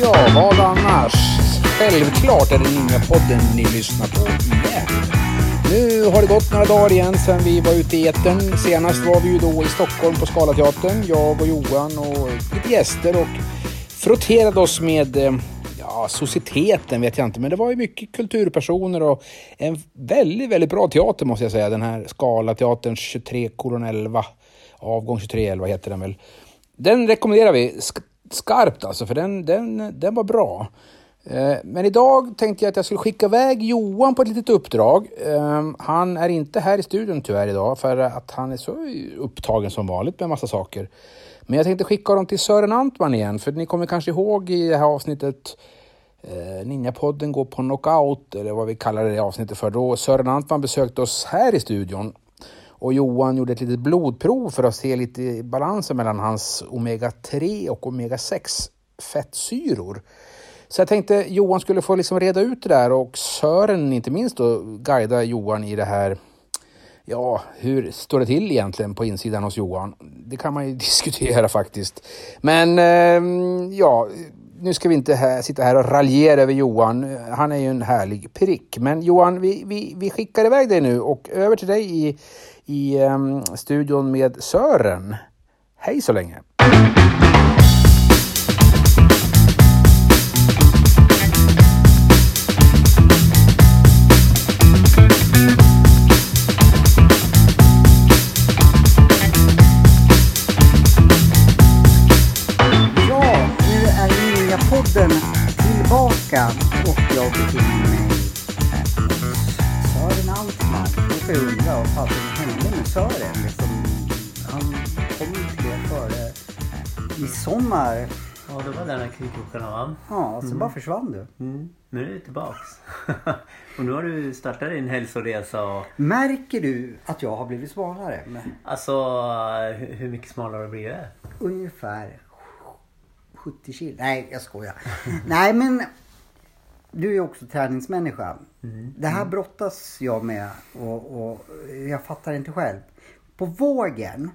Ja, vad annars? Självklart är det Ninja-podden ni lyssnar på igen. Nu har det gått några dagar igen sedan vi var ute i etern. Senast var vi ju då i Stockholm på Scalateatern, jag och Johan och lite gäster och frotterade oss med eh, Ja, societeten vet jag inte, men det var ju mycket kulturpersoner och en väldigt, väldigt bra teater måste jag säga. Den här Scalateaterns 23 11, avgång 2311 heter den väl. Den rekommenderar vi skarpt alltså, för den, den, den var bra. Eh, men idag tänkte jag att jag skulle skicka iväg Johan på ett litet uppdrag. Ehm, han är inte här i studion tyvärr idag för att han är så upptagen som vanligt med massa saker. Men jag tänkte skicka dem till Sören Antman igen, för ni kommer kanske ihåg i det här avsnittet eh, Ninjapodden går på knockout, eller vad vi kallar det avsnittet för. Då Sören Antman besökte oss här i studion och Johan gjorde ett litet blodprov för att se lite balansen mellan hans omega-3 och omega-6 fettsyror. Så jag tänkte Johan skulle få liksom reda ut det där och Sören inte minst då guida Johan i det här Ja, hur står det till egentligen på insidan hos Johan? Det kan man ju diskutera faktiskt. Men eh, ja, nu ska vi inte här, sitta här och raljera över Johan. Han är ju en härlig prick. Men Johan, vi, vi, vi skickar iväg dig nu och över till dig i, i eh, studion med Sören. Hej så länge! Ja, tillbaka och jag befinner mig Sören. Nu får jag undra vad fasen hände med Sören? Liksom, han kom ju till det före midsommar. Ja, det var den här kringklockan va? Ja, så bara försvann du. Mm. Nu är du tillbaks. och nu har du startat din hälsoresa och Märker du att jag har blivit smalare? Alltså hur, hur mycket smalare har du blivit? ungefär 70 kilo. Nej, jag skojar. Nej, men du är också träningsmänniska. Det här brottas jag med och, och jag fattar inte själv. På vågen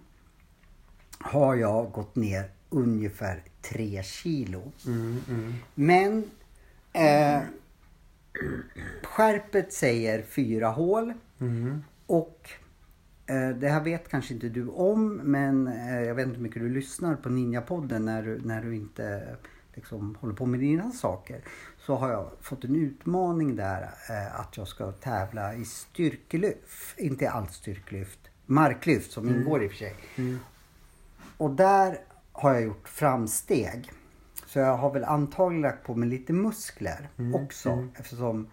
har jag gått ner ungefär 3 kilo. Men eh, skärpet säger fyra hål. Och eh, det här vet kanske inte du om men eh, jag vet inte hur mycket du lyssnar på Ninja-podden när du, när du inte liksom, håller på med dina saker. Så har jag fått en utmaning där eh, att jag ska tävla i styrkelyft. Inte allt styrkelyft. Marklyft som ingår i och för sig. Och där har jag gjort framsteg. Så jag har väl antagligen lagt på mig lite muskler också eftersom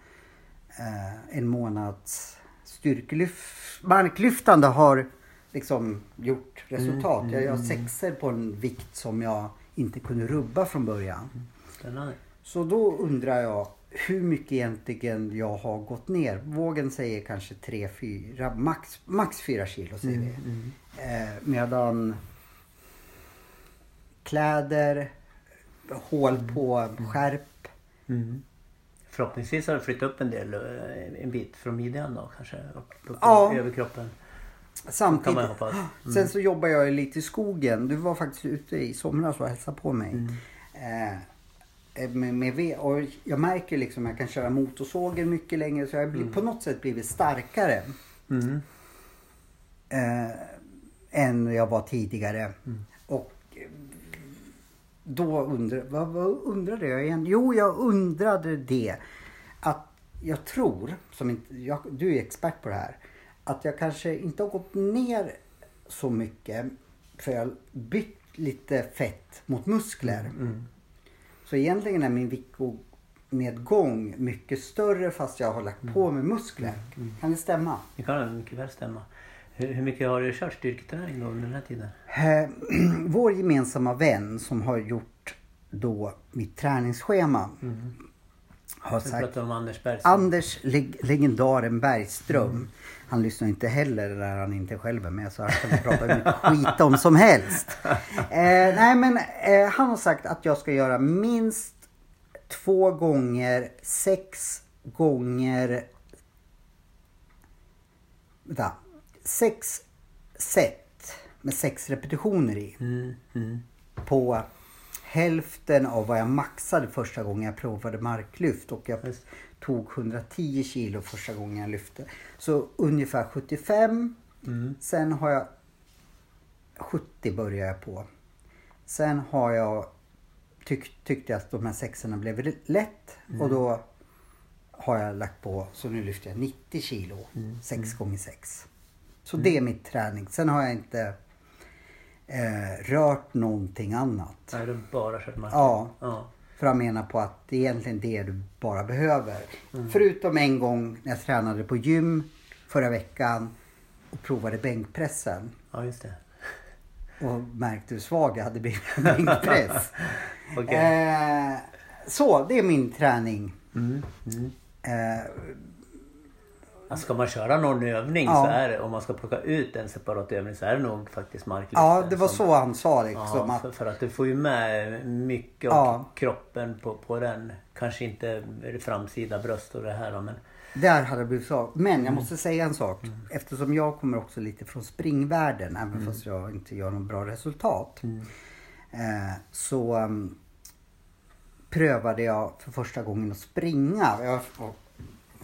eh, en månads styrkelyft, marklyftande har liksom gjort resultat. Jag har sexer på en vikt som jag inte kunde rubba från början. Spännande. Så då undrar jag hur mycket egentligen jag har gått ner. Vågen säger kanske 3-4, max, max 4 kilo säger vi. Eh, medan kläder, hål på skärp. Mm. Förhoppningsvis har du flyttat upp en del, eh, en bit från midjan då kanske? Upp, upp Ja. över kroppen. Samtidigt. Sen så jobbar jag lite i skogen. Du var faktiskt ute i somras och hälsade på mig. Eh, med, med ved. Och jag märker liksom att jag kan köra motorsågen mycket längre. Så jag har blivit, på något sätt blivit starkare. Mm. Eh, än jag var tidigare. Och eh, då undrar, vad, vad undrade jag igen? Jo, jag undrade det. Att jag tror, som inte, jag, du är expert på det här. Att jag kanske inte har gått ner så mycket. För jag har bytt lite fett mot muskler. Så egentligen är min viktnedgång mycket större fast jag har lagt på mig muskler. Kan det stämma? Det kan mycket väl stämma. Hur, hur mycket har du kört styrketräning då under den här tiden? Eh, Vår gemensamma vän som har gjort då mitt träningsschema. har Du sagt. Anders Bergström. Anders leg legendaren Bergström. Han lyssnar inte heller när han inte själv är med så han kan prata hur mycket skit om som helst. Eh, nej men eh, han har sagt att jag ska göra minst två gånger sex gånger vänta, sex set med sex repetitioner i Mm, mm. på hälften av vad jag maxade första gången jag provade marklyft och jag. Tog 110 kilo första gången jag lyfte. Så ungefär 75. Mm. Sen har jag 70 började jag på. Sen har jag tyck, tyckte jag att de här sexorna blev lätt och då har jag lagt på, så nu lyfter jag 90 kilo, 6 gånger 6 Så det är mitt träning. Sen har jag inte eh, rört någonting annat. Nej, du bara kört mark. Ja, ja. För han menar på att det är egentligen det du bara behöver. Förutom en gång när jag tränade på gym förra veckan och provade bänkpressen. Ja, just det. Och märkte hur svag jag hade blivit med bänkpress. Okej. eh, så, det är min träning. Mm, mm. Eh, Alltså, ska man köra någon övning Ja. så är det, om man ska plocka ut en separat övning så är det nog faktiskt marklyften. ja, det var som- så han sa liksom. Ja, för, för att du får ju med mycket av Ja. kroppen på, på den. Kanske inte framsida bröst och det här men Där hade det blivit så. Men Mm. jag måste säga en sak. Eftersom jag kommer också lite från springvärlden, även Mm. fast jag inte gör något bra resultat. Eh, så um, prövade jag för första gången att springa. Jag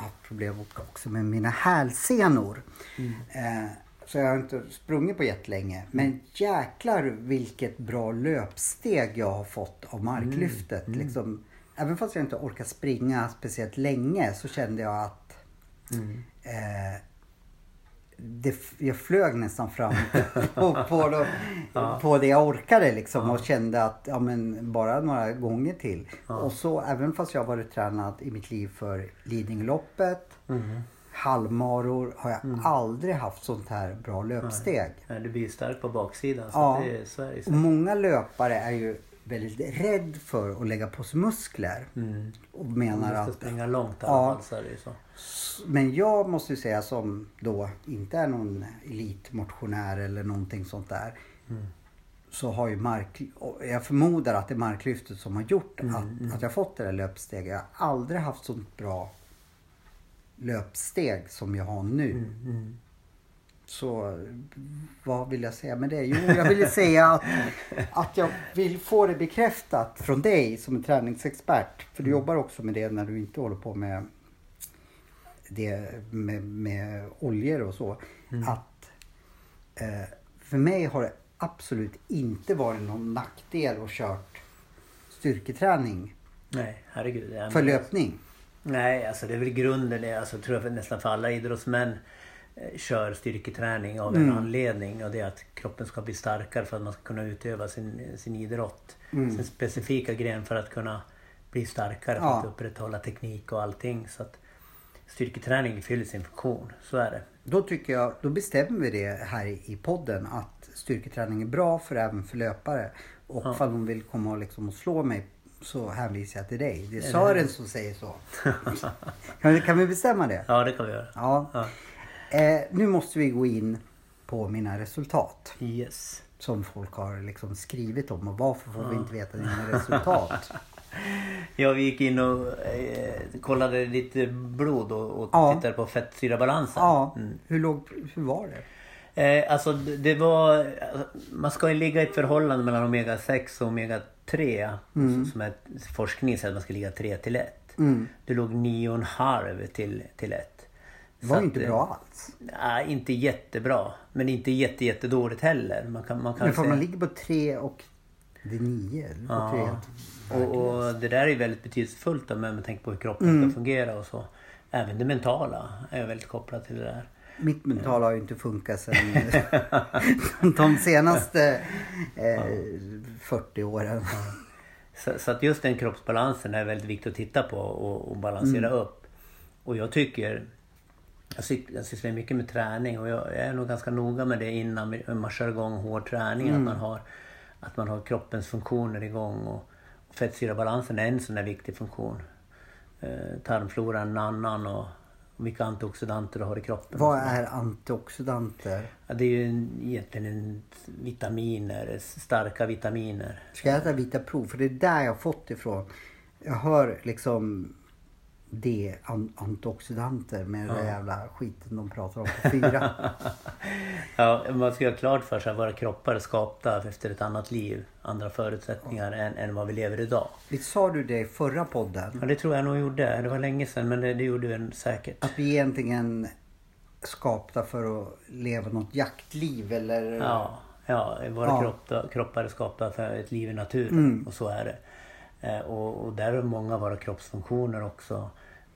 haft problem också med mina hälsenor. Mm. Eh, så jag har inte sprungit på jättelänge. Men jäklar vilket bra löpsteg jag har fått av marklyftet. Mm. Liksom, även fast jag inte orkar springa speciellt länge så kände jag att Mm. eh, det, jag flög nästan fram på, på, då, på det jag orkade liksom och kände att ja, men bara några gånger till. Och så även fast jag varit tränad i mitt liv för Lidingöloppet, Mm. halvmaror har jag aldrig haft sånt här bra löpsteg. Nej, du blir ju stark på baksidan. Så, Ja. det, så är det så. många löpare är ju väldigt rädd för att lägga på sig muskler. Mm. Och menar att springa långt Ja. alla fall så är det ju så. Men jag måste ju säga som då inte är någon elitmotionär eller någonting sånt där. Så har ju mark... Jag förmodar att det är marklyftet som har gjort att, att jag fått det där löpsteget. Jag har aldrig haft sånt bra löpsteg som jag har nu. Mm. Så vad vill jag säga med det? Jo, jag vill säga att, att jag vill få det bekräftat från dig som en träningsexpert. För du jobbar också med det när du inte håller på med det med, med oljor och så. Att eh, för mig har det absolut inte varit någon nackdel att kört styrketräning Nej, herregud. För löpning. Nej, alltså det är väl grunden. Alltså, tror jag nästan för alla idrottsmän kör styrketräning av en Mm. anledning. Och det är att kroppen ska bli starkare för att man ska kunna utöva sin, sin idrott. Mm. Sin specifika gren för att kunna bli starkare. För Ja. att upprätthålla teknik och allting. Så att styrketräning fyller sin funktion. Så är det. Då tycker jag, då bestämmer vi det här i podden att styrketräning är bra för även för löpare. Och Ja. ifall de vill komma och, liksom och slå mig så hänvisar jag till dig. Det är Sören som säger så. kan, vi, kan vi bestämma det? Ja, det kan vi göra. Ja. Ja. Eh, nu måste vi gå in på mina resultat. Yes. Som folk har liksom skrivit om och varför får vi inte veta dina resultat? Ja, vi gick in och eh, kollade lite blod och, och Ja. tittade på fettsyrabalansen. Ja, Mm. hur, låg, hur var det? Eh, alltså det var... Man ska ju ligga i ett förhållande mellan omega 6 och omega 3. Som är forskning säger att man ska ligga 3 till 1. Mm. Det låg 9,5 till, till 1. Det var inte bra alls. Nej, inte jättebra. Men inte jätte, jättedåligt heller. Man kan, man kan Men får säga- man ligger på tre och det är nio? eller på Ja. tre. Och, och det där är väldigt betydelsefullt då, med med tanke på hur kroppen Mm. ska fungera och så. Även det mentala är väldigt kopplat till det där. Mitt mentala har ju inte funkat sedan de senaste eh, 40 åren. Så, så att just den kroppsbalansen är väldigt viktig att titta på och, och balansera Mm. upp. Och jag tycker... Jag, syk, jag sysslar mycket med träning och jag, är nog ganska noga med det innan man kör igång hård träning. Mm. Att, man har, att man har kroppens funktioner igång. Och, och fettsyrabalansen är en sån där viktig funktion. eh, tarmfloran en annan och vilka antioxidanter du har i kroppen. Vad är antioxidanter? Ja, det är ju en- egentligen en vitaminer, starka vitaminer. Ska jag äta vita prov? För det är där jag har fått ifrån. Jag hör liksom det, an- antioxidanter med den där jävla skiten de pratar om på fyra. Ja, man ska ha klart för sig att våra kroppar är skapta efter ett annat liv, andra förutsättningar än, än vad vi lever idag. Visst sa du det i förra podden? Ja, det tror jag nog gjorde. Det var länge sedan men det, det gjorde vi säkert. Att vi egentligen skapta för att leva något jaktliv eller... Ja, ja våra Ja. Kroppar, kroppar är skapta för ett liv i naturen och så är det. Eh, och, och där har många av våra kroppsfunktioner också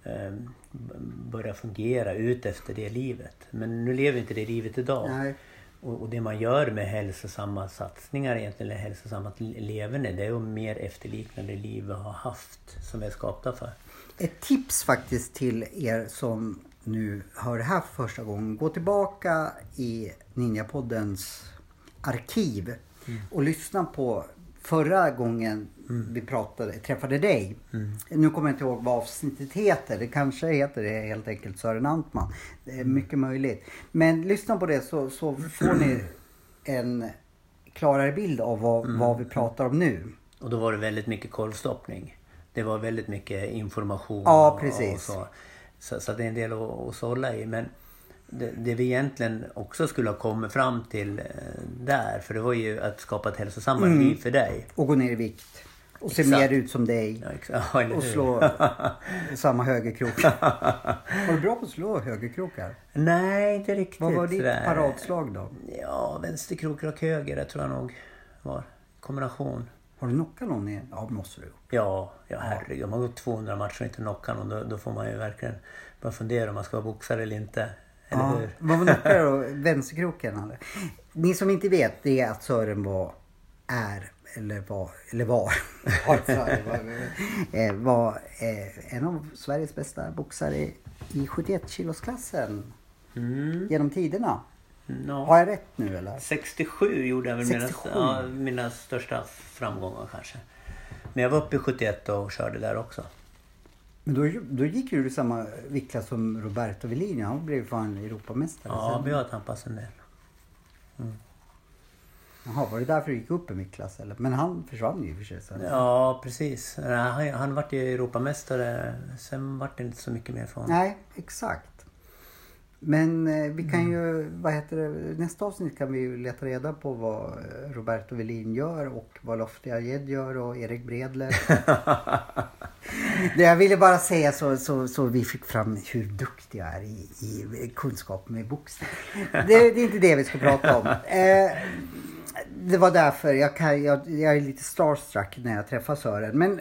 eh, b- börjat fungera ut efter det livet. Men nu lever inte det livet idag. Nej. Och, det man gör med hälsosamma satsningar egentligen, eller hälsosamma le- leverne, det är att mer efterlikna det liv vi har haft, som vi är skapta för. Ett tips faktiskt till er som nu hör det här för första gången. Gå tillbaka i Ninjapoddens arkiv och lyssna på förra gången vi pratade, träffade dig. Nu kommer jag inte ihåg vad avsnittet heter. Det kanske heter det helt enkelt Sören Antman. Det är mycket möjligt. Men lyssna på det så, så får ni en klarare bild av vad, vad vi pratar om nu. Och då var det väldigt mycket korvstoppning. Det var väldigt mycket information. Ja, precis. Och så. Så, så det är en del att, att sålla i. Men det, det vi egentligen också skulle ha kommit fram till eh, där, för det var ju att skapa ett hälsosammare liv för dig. Och gå ner i vikt. Och se Exakt. mer ut som dig. Ja, Och slå samma högerkrok. Var du bra på att slå högerkrokar? Nej, inte riktigt. Vad var ditt sådär. paradslag då? Ja, vänsterkrok, rak höger, det tror jag nog var. Kombination. Har du knockat någon i? Ja, måste du. Ja, ja herregud. Om man gått 200 matcher och inte knockat någon, då, då får man ju verkligen börja fundera om man ska vara boxare eller inte. Ja, vad var knockade då? Vänsterkroken? Eller? Ni som inte vet, det är att Sören var, är, eller var, eller var, var, eh, eh, en av Sveriges bästa boxare i 71 kilosklassen Mm. genom tiderna. Ja. Har jag rätt nu eller? 67 gjorde jag väl mina, 67? ja, mina största framgångar kanske. Men jag var uppe i 71 och körde där också. Men då, då gick ju du i samma viktklass som Roberto Velini. Han blev fan Europamästare Ja, sen. vi har tampats en del. Jaha, var det därför du gick upp en viktklass eller? Men han försvann ju i och för sig sen. Ja, precis. Han, han vart ju Europamästare. Sen vart det inte så mycket mer från Nej, exakt. Men eh, vi kan Mm. ju, vad heter det, nästa avsnitt kan vi ju leta reda på vad eh, Roberto Velin gör och vad Lofty Ajed gör och Erik Bredler. det jag ville bara säga så, så, så vi fick fram hur duktig jag är i, i kunskap med boxning. Det, det är inte det vi ska prata om. Eh, det var därför jag, kan, jag, jag är lite starstruck när jag träffar Sören. Men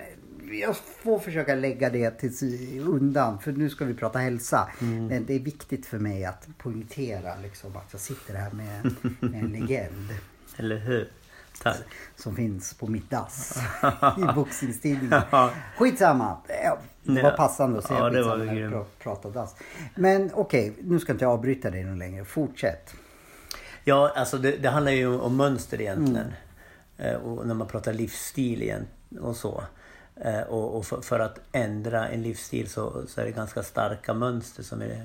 jag får försöka lägga det till undan för nu ska vi prata hälsa. Men det är viktigt för mig att poängtera liksom, att jag sitter här med, med en legend Eller hur? Tack. som finns på mitt dass i boxningstidningen. Skitsamma. Det var passande att säga Ja, det var när vi grymt. pra- pratar dass. Men okej, nu ska inte jag avbryta dig någon längre. Fortsätt. Ja, alltså det, det handlar ju om mönster egentligen. Eh, och när man pratar livsstil igen och så. Eh, och och för, för att ändra en livsstil så, så är det ganska starka mönster som vi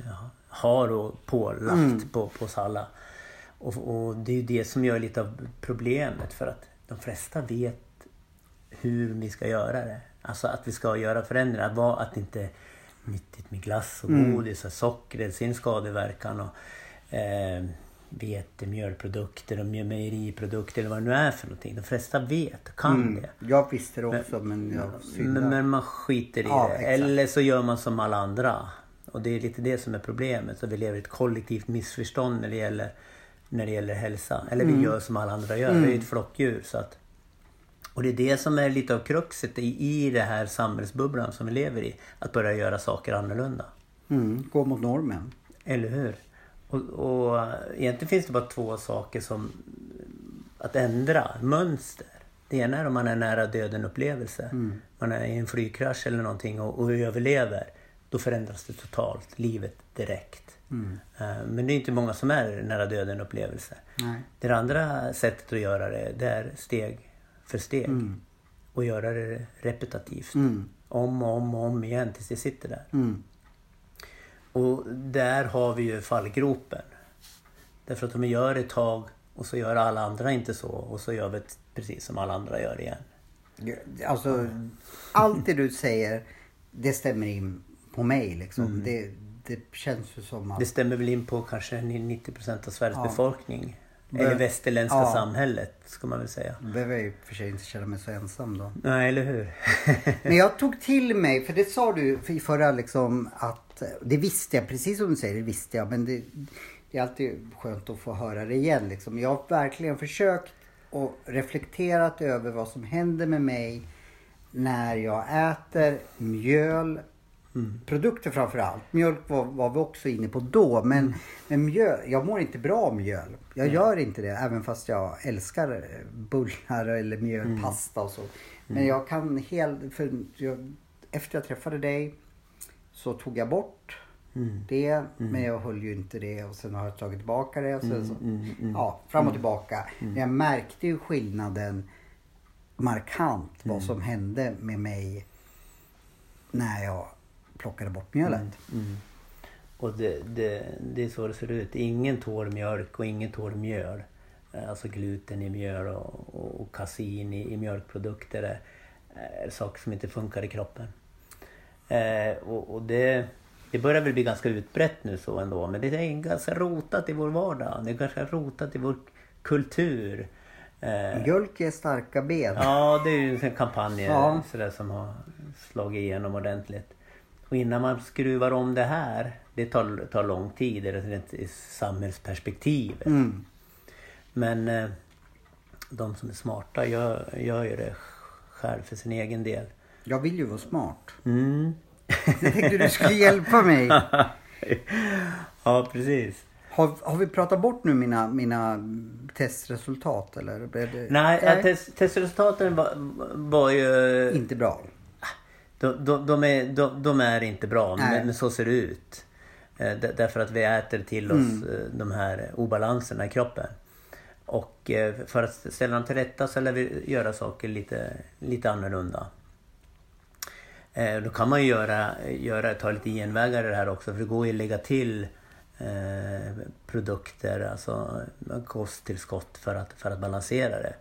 har och pålagt på, på oss alla. Och, och det är ju det som gör lite av problemet för att de flesta vet hur vi ska göra det. Alltså att vi ska göra förändringar. Att, vara, att inte nyttigt med glass och godis och socker, sin skadeverkan och eh, vete, mjölprodukter och mejeriprodukter eller vad det nu är för någonting. De flesta vet och kan det. Jag visste det också men jag Men, syndade. men man skiter i Ja, det. exakt. Eller så gör man som alla andra. Och det är lite det som är problemet. Så vi lever i ett kollektivt missförstånd när det gäller, när det gäller hälsa. Eller Mm. vi gör som alla andra gör. Vi är ju ett flockdjur. Så att, och det är det som är lite av kruxet i, i det här samhällsbubblan som vi lever i. Att börja göra saker annorlunda. Mm, gå mot normen. Eller hur? Och, och egentligen finns det bara två saker som att ändra mönster. Det ena är om man är nära döden upplevelse. Man är i en flygkrasch eller någonting och, och överlever. Då förändras det totalt, livet direkt. Eh, Men det är inte många som är nära döden upplevelse. Nej. Det andra sättet att göra det, det är steg för steg. och göra det repetitivt. Mm. Om och om och om igen tills det sitter där. Mm. Och där har vi ju fallgropen. Därför att om vi gör ett tag och så gör alla andra inte så och så gör vi precis som alla andra gör igen. Alltså, allt det du säger, det stämmer in på mig liksom. Det, det känns ju som att... Det stämmer väl in på kanske 90 procent av Sveriges Ja. befolkning. Eller västerländska ja. samhället ska man väl säga. behöver jag i och för sig inte känna mig så ensam då. Nej, eller hur? Men jag tog till mig, för det sa du i förra liksom att, det visste jag, precis som du säger, det visste jag. Men det, det är alltid skönt att få höra det igen liksom. Jag har verkligen försökt och reflekterat över vad som händer med mig när jag äter mjöl, produkter framför allt. Mjölk var, var vi också inne på då. Men, men mjöl, jag mår inte bra av mjöl. Jag gör inte det även fast jag älskar eh, bullar eller mjölpasta och så. Men jag kan helt, för jag, efter jag träffade dig så tog jag bort det. Men jag höll ju inte det och sen har jag tagit tillbaka det. Och sen så, Ja, fram och tillbaka. Men jag märkte ju skillnaden markant vad som hände med mig när jag plockade bort mjölet. Och det, det, det är så det ser ut. Ingen tål mjölk och ingen tål mjöl. Eh, Alltså gluten i mjöl och, och, och kasein i, i mjölkprodukter är, är saker som inte funkar i kroppen. Eh, och och det, det börjar väl bli ganska utbrett nu så ändå. Men det är ganska rotat i vår vardag. Det är ganska rotat i vår kultur. Eh, Mjölk är starka ben. Ja, det är ju en kampanj Ja. som har slagit igenom ordentligt. Och innan man skruvar om det här, det tar, tar lång tid i ett i samhällsperspektiv. Mm. Men eh, de som är smarta gör, gör ju det själv för sin egen del. Jag vill ju vara smart. Mm. Jag tänkte du skulle hjälpa mig. ja, precis. Har, har vi pratat bort nu mina, mina testresultat eller? Det- Nej, äh, test, testresultaten var, var ju... Inte bra. De, de, de, är, de, de är inte bra, Nej. men, så ser det ut. Eh, därför att vi äter till oss Mm. eh, de här obalanserna i kroppen. Och eh, för att ställa dem till rätta så lär vi göra saker lite, lite annorlunda. Då kan man ju göra, göra, ta lite genvägar i det här också för det går ju att lägga till eh, produkter, alltså kosttillskott för att, för att balansera det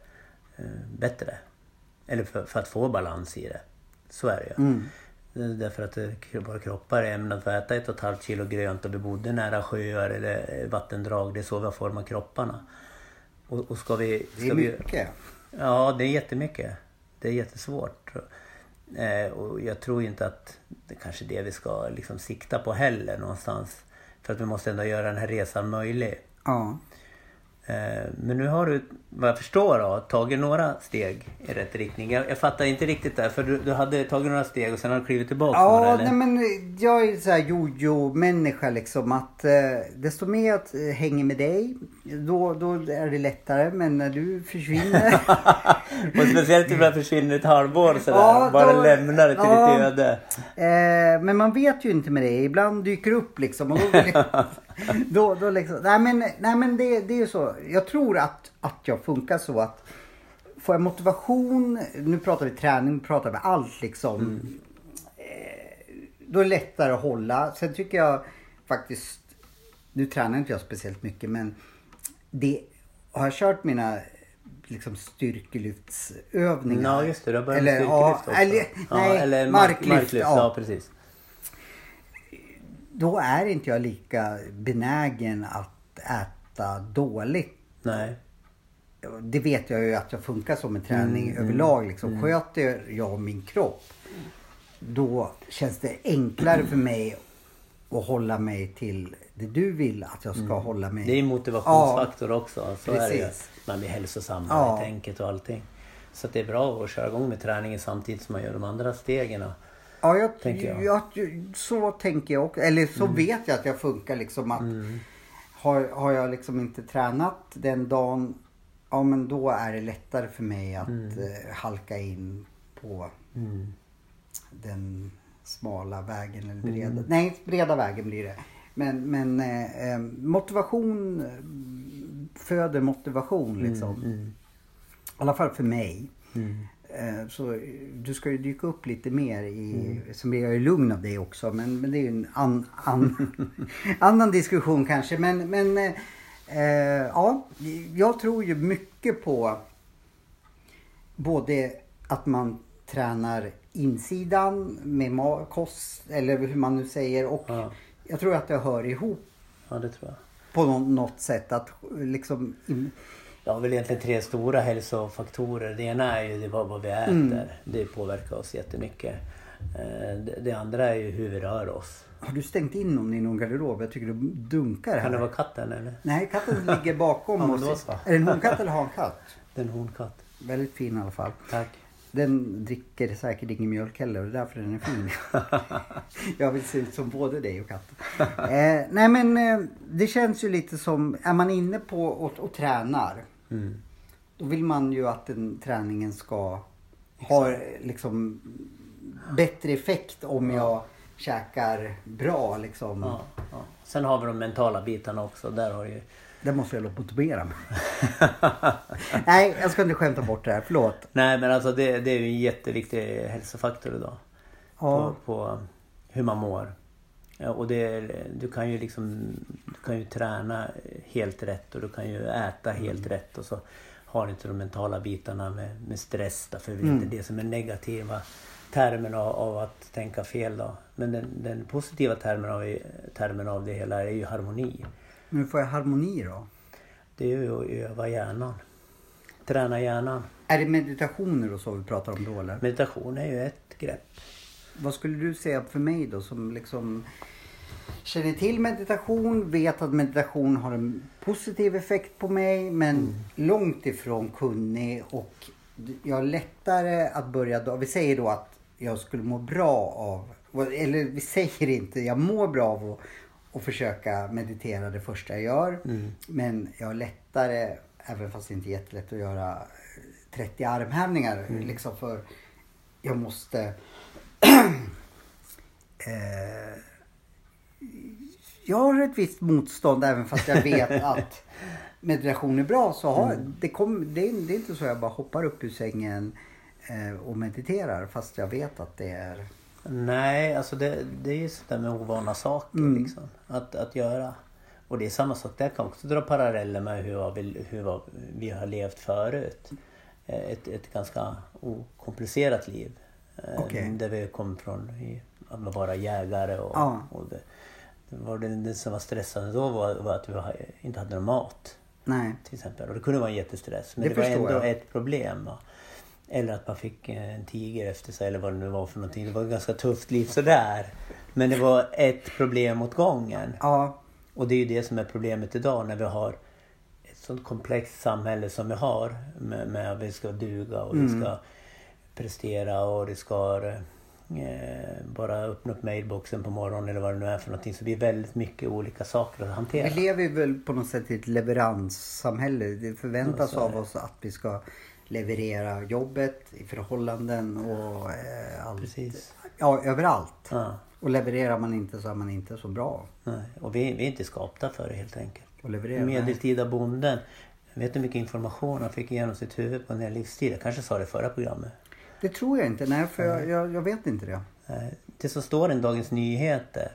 eh, bättre. Eller för, för att få balans i det. Så är det ju. Mm. Därför att våra kroppar är ämnade för att äta ett och ett halvt kilo grönt och vi bodde nära sjöar eller eh, vattendrag. Det är så vi har format kropparna. Och, och ska vi... Det är Ska vi mycket. Ja, det är jättemycket. Det är jättesvårt. Eh, och jag tror inte att det kanske är det vi ska liksom sikta på heller någonstans. För att vi måste ändå göra den här resan möjlig. Ja. Eh, men nu har du, vad jag förstår, då, tagit några steg i rätt riktning. Jag, jag fattar inte riktigt där, för du, du hade tagit några steg och sen har du klivit tillbaka några, Ja, eller? nej men jag är så här jojo-människa liksom att eh, desto mer jag eh, hänger med dig då, då är det lättare men när du försvinner och speciellt ibland försvinner ett halvår sådär. Ja, bara då- lämnar det till ja. ditt öde. eh, Men man vet ju inte med det. Ibland dyker det upp liksom. Och då, då, då liksom nej men, nej, men det, det är ju så. Jag tror att, att jag funkar så att får jag motivation, nu pratar vi träning, nu pratar vi allt liksom. Eh, då är det lättare att hålla. Sen tycker jag faktiskt, nu tränar inte jag speciellt mycket men det, har jag kört mina liksom styrkelyftsövningar. Ja just det, du har börjat Eller, med styrkelyft också. eller, nej, ja, eller marklyft. marklyft. ja. Ja, precis. Då är inte jag lika benägen att äta dåligt. Nej. Det vet jag ju att jag funkar som en träning Mm, överlag. Liksom. Sköter jag min kropp då känns det enklare för mig att hålla mig till det du vill att jag ska hålla mig. Mm. Det är en motivationsfaktor också. Så är det ju. Precis. Man blir hälsosammare Ja. i tänket och allting. Så det är bra att köra igång med träningen samtidigt som man gör de andra stegen. Ja, jag, tänker jag. jag. så tänker jag också. Eller så Mm. vet jag att jag funkar liksom att har, har jag liksom inte tränat den dagen, ja men då är det lättare för mig att eh, halka in på Mm. den smala vägen eller breda. Nej, breda vägen blir det. Men, men eh, eh, motivation föder motivation liksom. I alla fall för mig. Eh, Så du ska ju dyka upp lite mer i, så blir jag ju lugn av det också. Men, men det är ju en an, an, annan diskussion kanske. Men, men eh, ja, jag tror ju mycket på både att man tränar insidan med kost eller hur man nu säger och Ja. jag tror att det hör ihop Ja, det tror jag. på nå- något sätt att liksom Jag har väl egentligen tre stora hälsofaktorer. Det ena är ju det vad vi äter. Mm. Det påverkar oss jättemycket. Eh, det andra är ju hur vi rör oss. Har du stängt in någon i någon garderob? Jag tycker du dunkar här. Kan det vara katten eller? Nej, katten ligger bakom Ja, oss. Är det en honkatt eller hankatt? Det är en honkatt. Väldigt fin i alla fall. Tack. Den dricker säkert ingen mjölk heller och det är därför den är fin. jag vill se ut som både dig och katten. Eh, nej men eh, det känns ju lite som, är man inne på och, och tränar. Mm. Då vill man ju att den träningen ska ha liksom bättre effekt om jag käkar bra liksom. Ja, ja. Sen har vi de mentala bitarna också. Där har ju... Det måste jag lobotomera mig. Nej, jag ska inte skämta bort det här. Förlåt. Nej men alltså det, det är ju en jätteviktig hälsofaktor idag. Ja. På, på hur man mår. Ja, och det, du kan ju liksom du kan ju träna helt rätt och du kan ju äta helt rätt och så har du inte de mentala bitarna med, med stress då, för det är inte det som är negativa termen av, av att tänka fel då. Men den, den positiva termen av, termen av det hela är ju harmoni. Nu får jag harmoni då. Det är ju att öva hjärnan. Träna hjärnan. Är det meditationer och så vi pratar om då eller? Meditation är ju ett grepp. Vad skulle du säga för mig då som liksom känner till meditation, vet att meditation har en positiv effekt på mig men långt ifrån kunnig och jag har lättare att börja då. Vi säger då att jag skulle må bra av, eller vi säger inte, jag mår bra av att, att försöka meditera det första jag gör. Men jag har lättare, även fast det inte är jättelätt att göra 30 armhävningar liksom för jag måste eh, jag har ett visst motstånd även fast jag vet att meditation är bra. Så har, det, kom, det, är, det är inte så jag bara hoppar upp ur sängen eh, och mediterar fast jag vet att det är... Nej, alltså det, det är ju sådär med ovana saker liksom, att, att göra. Och det är samma sak där, kan också dra paralleller med hur vi, hur vi har levt förut. Eh, Ett, ett ganska okomplicerat liv. Eh, Okej. Där vi kom från att vara jägare och, Ja. och det, det, var det, det som var stressande då var, var att vi har- inte hade någon mat. Nej. till exempel. Och det kunde vara en jättestress. Men Det det, var ändå jag. ett problem. Va? Eller att man fick en tiger efter sig eller vad det nu var för någonting. Det var ett ganska tufft liv sådär. Men det var ett problem åt gången. Ja, Och det är ju det som är problemet idag när vi har ett sånt komplext samhälle som vi har. Med, med att vi ska duga och vi ska prestera och det ska eh, bara öppna upp mailboxen på morgonen eller vad det nu är för någonting. Så det är väldigt mycket olika saker att hantera. vi lever ju väl på något sätt i ett leveranssamhälle. Det förväntas Ja, av oss att vi ska leverera jobbet i förhållanden och eh, allt. Precis. Ja, överallt. Ja. Och levererar man inte så är man inte så bra. Nej, och vi, vi är inte skapta för det helt enkelt. att leverera. Medeltida bonden. Jag vet hur mycket information han fick igenom sitt huvud på en hel livstid. Jag kanske sa det i förra programmet. Det tror jag inte. Nej, för jag, jag, jag vet inte det. Det som står i Dagens Nyheter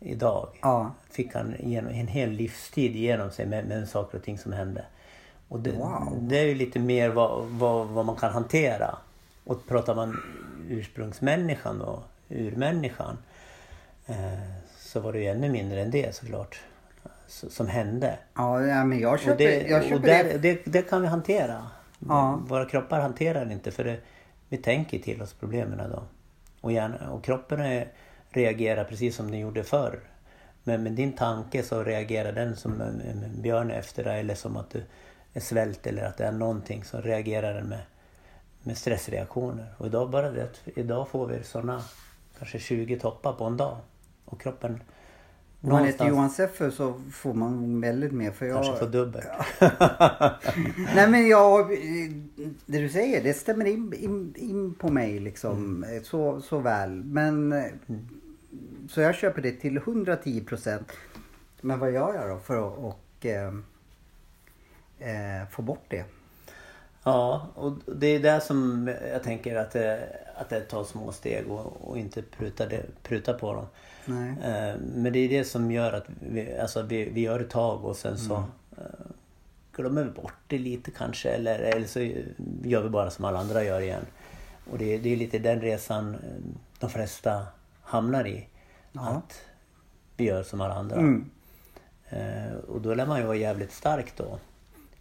idag Ja. fick han igenom, en hel livstid igenom sig med, med saker och ting som hände. Och det, Wow. det är ju lite mer vad, vad, vad man kan hantera. Och pratar man ursprungsmänniskan och urmänniskan eh, så var det ju ännu mindre än det såklart. Så, som hände. Ja, men jag köper Och, det, jag och köper där, det. det, det kan vi hantera. Ja. Våra kroppar hanterar inte för det, vi tänker till oss problemen då. Och, hjärna, och kroppen är, reagerar precis som den gjorde förr. Men med din tanke så reagerar den som en, en björn efter dig eller som att du är svält eller att det är någonting så reagerar med, med stressreaktioner. Och idag bara det idag får vi sådana kanske 20 toppar på en dag. Och kroppen Om man heter Johan Seffer så får man väldigt mer. För jag, kanske får dubbelt. Nej men jag, det du säger det stämmer in, in, in på mig liksom Mm. så, så väl. Men så jag köper det till 110 procent. Men vad gör jag då för att och, eh, få bort det? Ja, och det är där som jag tänker att det, att det tar små steg och, och inte pruta, det, pruta på dem. Nej. Eh, Men det är det som gör att vi, alltså vi, vi gör ett tag och sen så eh, glömmer vi bort det lite kanske eller, eller så gör vi bara som alla andra gör igen. Och det, det är lite den resan eh, de flesta hamnar i. Att vi gör som alla andra. Mm. Och då lär man ju vara jävligt stark då.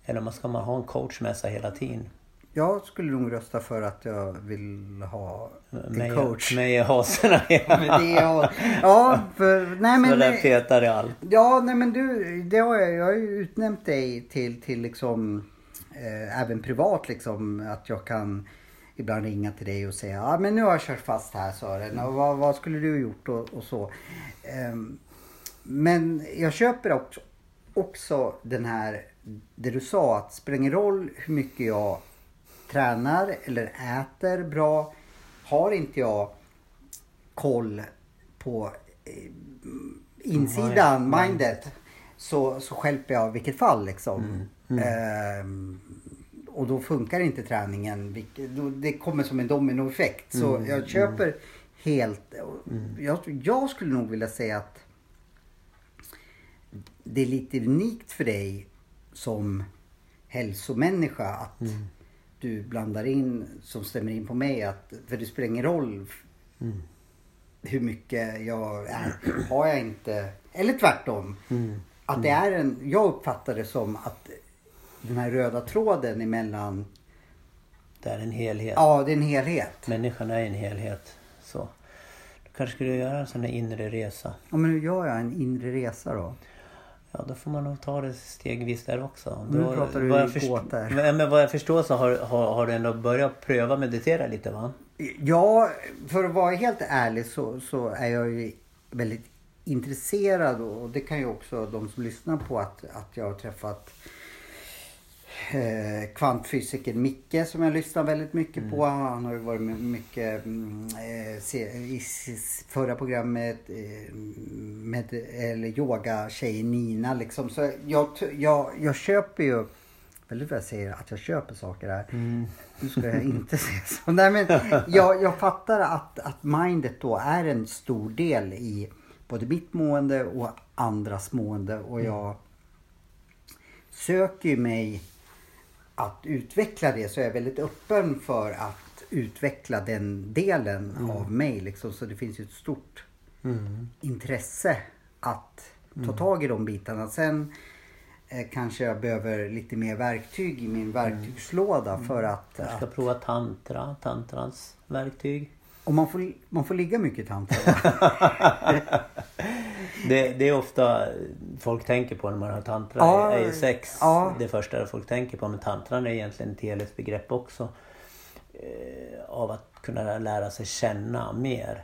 Eller man ska man ha en coach med sig hela tiden. Jag skulle nog rösta för att jag vill ha en Med, coach. med hasorna. Är, ja, för, nej men, där petar i allt. ja, nej men du, det har jag, jag har ju utnämnt dig till, till liksom, eh, även privat liksom, att jag kan ibland ringa till dig och säga, ja men nu har jag kört fast här Sören, och vad, vad skulle du ha gjort och, och så. Ehm, men jag köper också, också den här, det du sa, att det spelar ingen roll hur mycket jag tränar eller äter bra. Har inte jag koll på eh, insidan, Mind- mindet, så, så skälper jag i vilket fall liksom. Ehm, och då funkar inte träningen. Det kommer som en dominoeffekt. Så jag köper helt... Jag, jag skulle nog vilja säga att det är lite unikt för dig som hälsomänniska att du blandar in, som stämmer in på mig, att, för det spelar ingen roll f- hur mycket jag är. Har jag inte, eller tvärtom. Att det är en, jag uppfattar det som att den här röda tråden emellan, Det är en helhet. ja det är en helhet. Människan är en helhet. Så. Du kanske skulle göra en sån här inre resa. Ja, men hur gör jag en inre resa då? Ja, då får man nog ta det stegvis där också. Nu Då, pratar du vad i gåtor. Men, men vad jag förstår så har, har, har du ändå börjat pröva meditera lite va? Ja, för att vara helt ärlig så, så är jag ju väldigt intresserad och det kan ju också de som lyssnar på att, att jag har träffat eh, kvantfysikern Micke som jag lyssnar väldigt mycket på. Han har ju varit med mycket mm, eh, i förra programmet eh, med eller yoga tjejen Nina liksom. Så jag, jag, jag köper ju Väldigt vad jag säger att jag köper saker här. Nu ska jag inte säga så. Nej, men jag, jag fattar att, att mindet då är en stor del i både mitt mående och andras mående. Och jag söker ju mig att utveckla det. Så jag är väldigt öppen för att utveckla den delen av mig. Liksom. Så det finns ju ett stort intresse att ta tag i de bitarna. Sen eh, kanske jag behöver lite mer verktyg i min verktygslåda för att, Jag ska att prova tantra, tantrans verktyg. Och man får, man får ligga mycket i tantra. va? Det, det är ofta folk tänker på när man har tantra, Ja, är ju sex. ja. Det första folk tänker på. Men tantran är egentligen ett helhetsbegrepp också. Eh, av att kunna lära sig känna mer.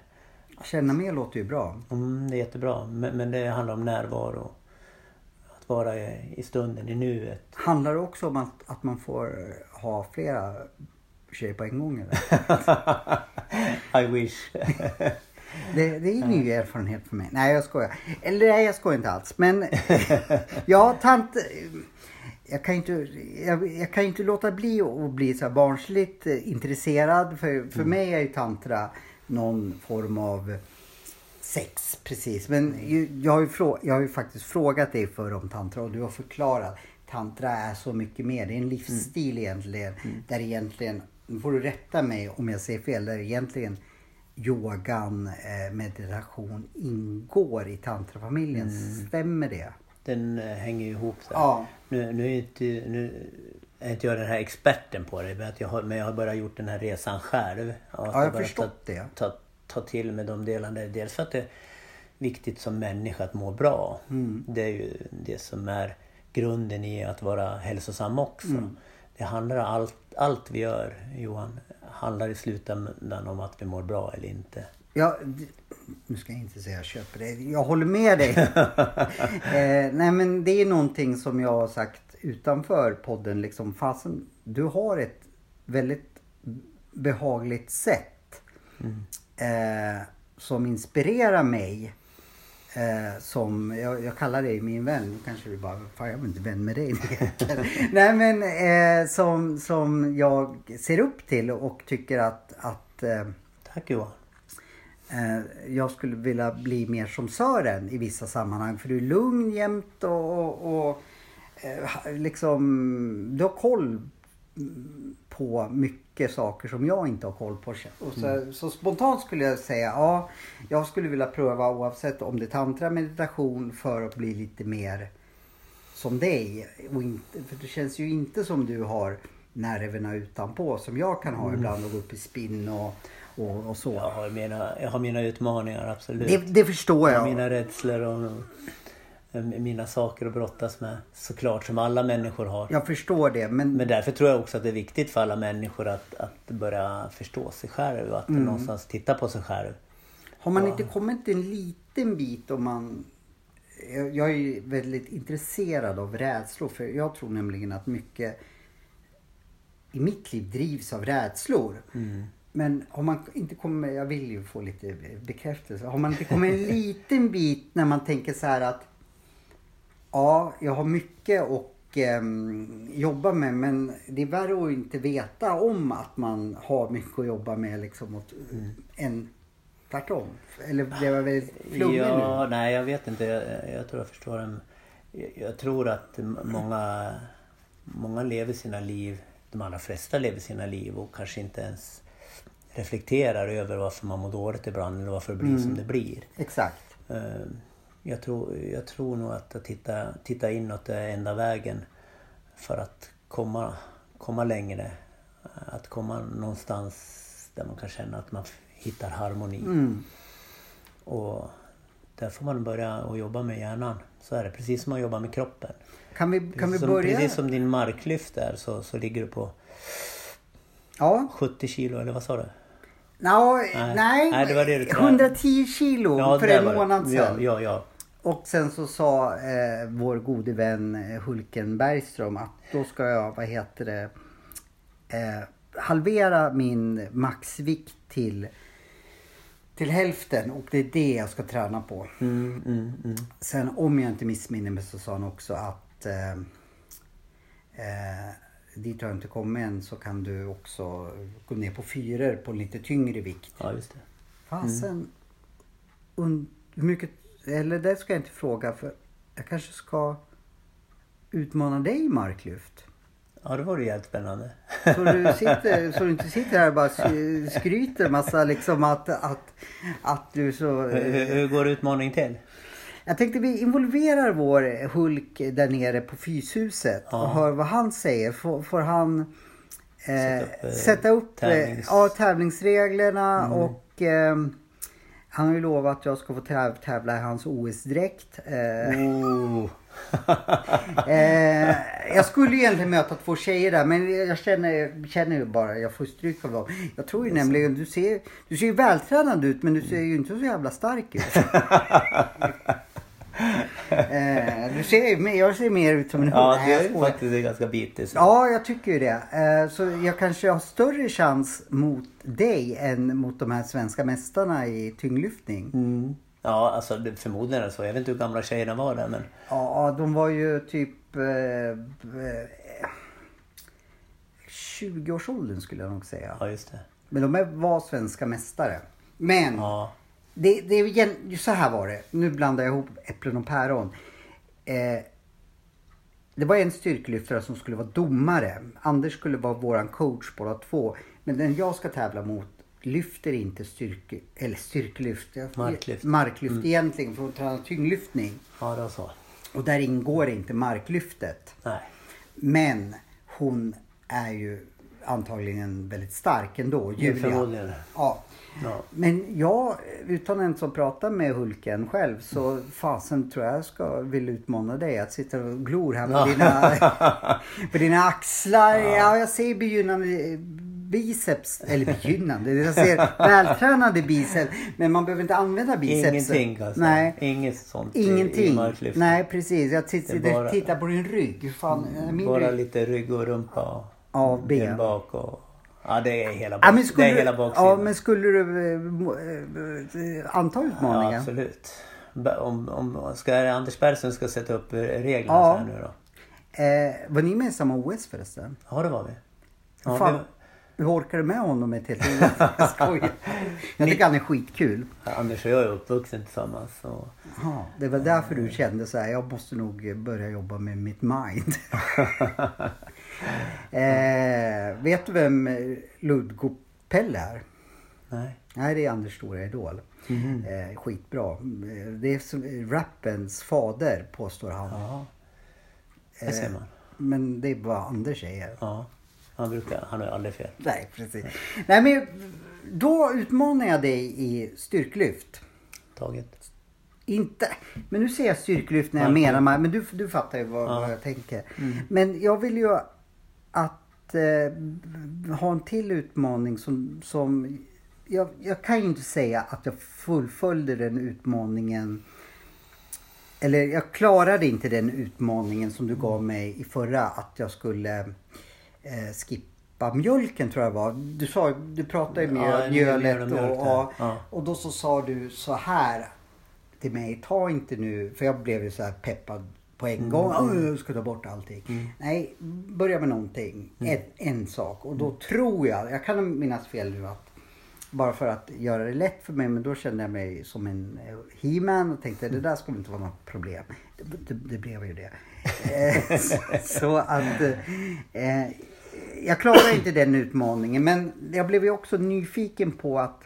Känna mer låter ju bra. Mm, det är jättebra. Men, men det handlar om närvaro. Att vara i, i stunden, i nuet. Handlar det också om att, att man får ha flera tjejer på en gång eller? I wish. Det, det är en ny erfarenhet för mig. Nej jag skojar. Eller nej jag skojar inte alls. Men ja tant... Jag kan inte, jag, jag kan inte låta bli att bli så barnsligt intresserad. För, för mig är ju tantra någon form av sex precis. Men jag, har ju frå, jag har ju faktiskt frågat dig förr om tantra och du har förklarat. Tantra är så mycket mer. Det är en livsstil egentligen. Där egentligen, nu får du rätta mig om jag säger fel, där egentligen yogan, eh, meditation ingår i tantrafamiljen. Stämmer det? Den eh, hänger ju ihop där. Ja. Nu, nu, är inte, nu är inte jag den här experten på det. Men, jag har, men jag har bara gjort den här resan själv. Ja, jag har förstått ta, det. Ta, ta till med de delarna. Dels för att det är viktigt som människa att må bra. Mm. Det är ju det som är grunden i att vara hälsosam också. Mm. Det handlar allt, allt vi gör Johan handlar i slutändan om att vi mår bra eller inte. Ja, nu ska jag inte säga jag köper det. Jag håller med dig. eh, nej men det är någonting som jag har sagt utanför podden. Liksom, fasen, du har ett väldigt behagligt sätt. Eh, som inspirerar mig. Eh, som, jag, jag kallar dig min vän. Kanske du bara, fan jag är inte vän med dig Nej men eh, som, som jag ser upp till och tycker att, att eh, Tack Johan. eh, jag skulle vilja bli mer som Sören i vissa sammanhang. För du är lugn jämt och, och, och eh, liksom, du har koll på mycket saker som jag inte har koll på. Och så, så spontant skulle jag säga, ja, jag skulle vilja pröva oavsett om det är tantra meditation för att bli lite mer som dig. Och inte, för det känns ju inte som du har nerverna utanpå som jag kan ha ibland och gå upp i spinn och, och, och så. Jag har mina, jag har mina utmaningar absolut. Det, det förstår Jag har jag. mina rädslor och mina saker att brottas med. Såklart, som alla människor har. Jag förstår det men, Men därför tror jag också att det är viktigt för alla människor att, att börja förstå sig själv och att Mm. någonstans titta på sig själv. har man Ja. inte kommit en liten bit om man... Jag är ju väldigt intresserad av rädslor för jag tror nämligen att mycket i mitt liv drivs av rädslor. Men har man inte kommit, jag vill ju få lite bekräftelse. Har man inte kommit en liten bit när man tänker så här att ja, jag har mycket att ehm, jobba med men det är värre att inte veta om att man har mycket att jobba med liksom åt, än tvärtom. Eller blev jag väldigt flummig Ja, nu? nej jag vet inte. Jag, jag tror jag förstår. En, jag, jag tror att många, många lever sina liv, de allra flesta lever sina liv och kanske inte ens reflekterar över varför man mår dåligt ibland eller varför det blir som det blir. Exakt. Eh, Jag tror, jag tror nog att, att titta, titta inåt är enda vägen för att komma, komma längre. Att komma någonstans där man kan känna att man hittar harmoni. Mm. Och där får man börja att jobba med hjärnan. Så är det. Precis som man jobbar med kroppen. Kan vi, kan vi Precis som, börja? Precis som din marklyft är så, så ligger du på Ja. 70 kilo eller vad sa du? Nå, Nej. nej, Nej, det det du tränade. 110 kilo för där en månad sedan. Ja, ja, ja. Och sen så sa eh, vår gode vän eh, Hulken Bergström att då ska jag, vad heter det, eh, halvera min maxvikt till, till hälften och det är det jag ska träna på. Mm, mm, mm. Sen om jag inte missminner mig så sa han också att eh, eh, dit har jag inte kommit än så kan du också gå ner på fyror på lite tyngre vikt. ja, just det. Fasen. Und, hur mycket, eller det ska jag inte fråga för jag kanske ska utmana dig i marklyft. Ja, det var ju jävligt spännande. Så du, sitter, så du inte sitter här och bara skryter massa liksom att, att, att du så... Hur, hur går utmaningen till? Jag tänkte vi involverar vår Hulk där nere på Fyshuset och Ja. hör vad han säger. Får, får han eh, Sätta upp, eh, sätta upp eh, tävlings- ja, tävlingsreglerna Mm. och eh, han har ju lovat att jag ska få täv- tävla i hans OS-dräkt. Eh, Oh. eh, jag skulle egentligen möta två tjejer där men jag känner, känner ju bara jag får stryk av dem. Jag tror ju nämligen, du ser, du ser ju vältränad ut men du ser ju inte så jävla stark ut. eh, du ser, jag ser mer ut som en Ja, Nej, det jag är faktiskt ganska bitig. så. Ja, jag tycker ju det. Eh, Så jag kanske har större chans mot dig än mot de här svenska mästarna i tyngdlyftning. Mm. Ja, alltså förmodligen är det så. Jag vet inte hur gamla tjejerna var där men... Ja, de var ju typ eh, eh, 20-årsåldern skulle jag nog säga. Ja, just det. Men de var svenska mästare. Men Ja. Det, det är så här var det. Nu blandar jag ihop äpplen och päron. Eh, det var en styrkelyftare som skulle vara domare. Anders skulle vara våran coach båda två. Men den jag ska tävla mot lyfter inte styrke, eller styrkelyft. Marklyft. Marklyft egentligen för att träna tyngdlyftning. Ja, det var så. Och där ingår inte marklyftet. Nej. Men hon är ju antagligen väldigt stark ändå, Julia. Ja. Ja. Men jag, utan ens att prata med Hulken själv, så fasen tror jag ska vill utmana dig att sitta och glor här på, Ja. dina, på dina axlar. Ja. jag ser begynnande biceps, eller begynnande, jag ser vältränade biceps. Men man behöver inte använda biceps. Ingenting säga. Nej. Inget sånt i- i Ingenting. marklyft. Nej precis. Jag tittar, bara- tittar på din rygg. Fan, Bara rygg? lite rygg och rumpa Ja, ben. bak och... Ja, det är hela, bak... Ja men, skulle, det är hela baksidan. ja men skulle du eh, eh, anta Ja, utmaningen? absolut. Ba- Om, om, ska Anders Bergström ska sätta upp eh, reglerna Ja. så här nu då? Eh, var ni med i samma OS förresten? Ja, det var vi. Ja, Fan, det, hur orkar du med honom ett helt OS? Jag skojar. Jag tycker han är skitkul. Anders och jag är uppvuxen tillsammans. Och, Ja, det var därför du kände så här, jag måste nog börja jobba med mitt mind. eh, vet du vem Ludgo Pelle är? nej. Nej, det är Anders stora idol. Mhm. Eh, skitbra. Eh, Det är som, rappens fader påstår han. Ja, det Eh, ser man. Men det är vad Anders säger. Ja, han brukar, han har aldrig fel. Nej, precis. Nej, men då utmanar jag dig i styrklyft. Taget. Inte, men nu säger jag styrkelyft när jag Okej. menar, men du, du fattar ju vad, Ja. vad jag tänker. Men jag vill ju att eh, ha en till utmaning som, som jag, jag kan ju inte säga att jag fullföljde den utmaningen eller jag klarade inte den utmaningen som du gav mig i förra att jag skulle eh, skippa mjölken tror jag var. Du, sa, du pratade ju med Ja, mjölet mjöl och och. Ja. och då så sa du så här till mig. Ta inte nu, för jag blev ju så här peppad på en gång. "Åh, Jag ska ta bort allting. Nej, börja med någonting. En, en sak. Och då tror jag, jag kan minnas fel nu att bara för att göra det lätt för mig, men då kände jag mig som en eh, he-man och tänkte det där skulle inte vara något problem. Det, det, det blev ju det. Eh, så, så att eh, jag klarade inte den utmaningen, men jag blev ju också nyfiken på att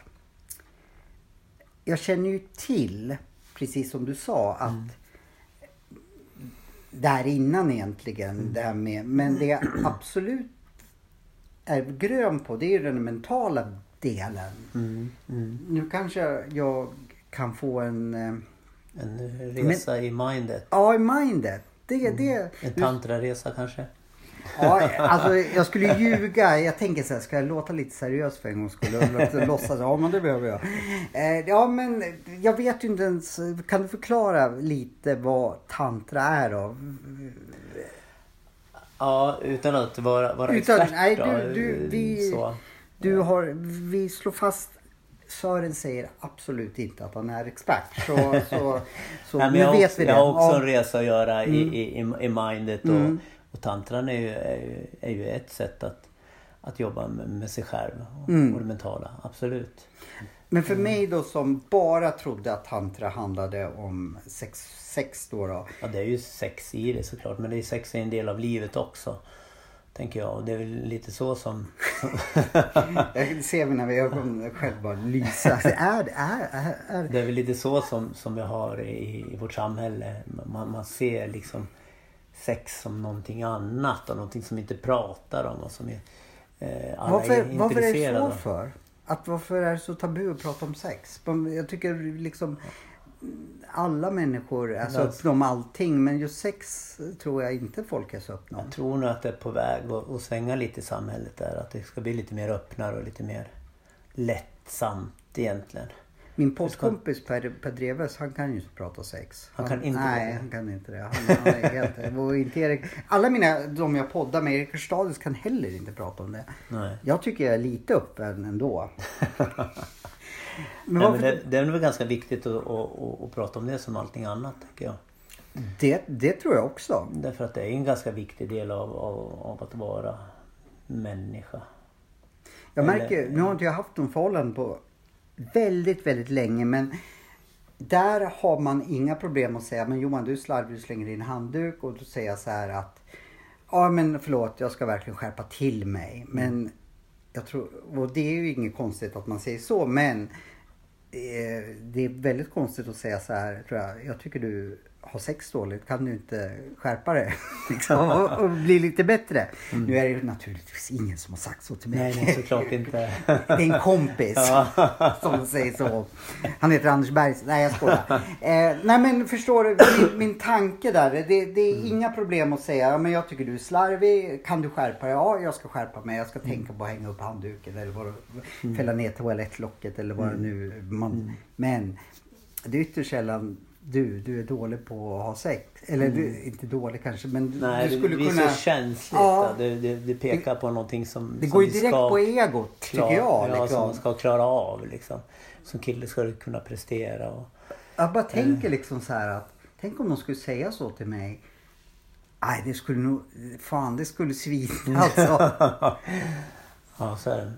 jag känner ju till, precis som du sa, att där innan egentligen, det här med, men det jag absolut är grön på, det är ju den mentala delen. Mm, mm. Nu kanske jag kan få en, eh, En resa i mindet. ja i mindet. Det, det, En tantraresa kanske? Ja, alltså jag skulle ljuga. Jag tänker så här, ska jag låta lite seriös för en gångs skull? Låtsas, ja men det behöver jag. Eh, Ja men jag vet ju inte ens, kan du förklara lite vad tantra är då? Ja, utan att vara, vara Utan- expert nej, du- du- vi- Så. Du har, vi slår fast, Sören säger absolut inte att han är expert. Så, så, så Nej, men nu vet också, vi det. jag har också en resa att göra i, i, i, i mindet och, Mm. Och tantran är ju, är ju, är ju ett sätt att, att jobba med, sig själv och, Mm. och det mentala. Absolut. Men för mig då som bara trodde att tantra handlade om sex, sex då, då Ja, det är ju sex i det såklart men det är sex är en del av livet också. Tänker jag och det är väl lite så som... Jag ser mina ögon själv bara lysa. Alltså, är, det- är, är, är. Det är väl lite så som, som vi har i, i vårt samhälle. Man, man ser liksom sex som någonting annat och någonting som inte pratar om och som är, eh, alla Varför, är varför är det så för? Att varför är det så tabu att prata om sex? Jag tycker liksom alla människor är så öppna om allting men just sex tror jag inte folk är så öppna om. Jag tror nog att det är på väg att, att svänga lite i samhället där. Att det ska bli lite mer öppnare och lite mer lättsamt egentligen. Min poddkompis Per, per Dreves, han kan ju inte prata sex. Han kan inte Nej, det. han kan inte det. Han, han helt, inte Erik, alla mina, de jag poddar med, Erik Hörstadius kan heller inte prata om det. Nej. Jag tycker jag är lite öppen ändå. Men Nej, men det, det är nog ganska viktigt att, att, att, att prata om det som allting annat tycker jag. det, det tror jag också. Därför att det är en ganska viktig del av, av, av att vara människa. Jag märker, nu har inte jag haft någon förhållande på väldigt, väldigt länge men där har man inga problem att säga men Johan du är slarvig, du slänger in handduk och då säger jag så här att ja men förlåt jag ska verkligen skärpa till mig men jag tror, och det är ju inget konstigt att man säger så men eh, det är väldigt konstigt att säga så här tror jag, jag tycker du har sex dåligt, kan du inte skärpa dig? liksom, och, och bli lite bättre. Nu är det ju naturligtvis ingen som har sagt så till mig. Nej, nej såklart inte. Det är en kompis som säger så. Han heter Anders Berg. Nej jag skojar. Eh, nej men förstår du min, min tanke där. Det, det är inga problem att säga ja, men jag tycker du är slarvig. Kan du skärpa dig? Ja jag ska skärpa mig. Jag ska tänka på att hänga upp handduken eller vad, det- fälla ner toalettlocket eller vad det nu man, Men det är ytterst sällan du, du är dålig på att ha sex. Eller du, inte dålig kanske men Nej, du skulle det blir kunna... så känsligt. Ja. Det, det, det pekar på någonting som Det som går ju direkt på egot tycker jag. Ja, som liksom. man ska klara av liksom. Som kille ska du kunna prestera och Jag bara tänker liksom så här att, tänk om de skulle säga så till mig. Nej, det skulle nog, fan det skulle svida alltså. ja, så är det.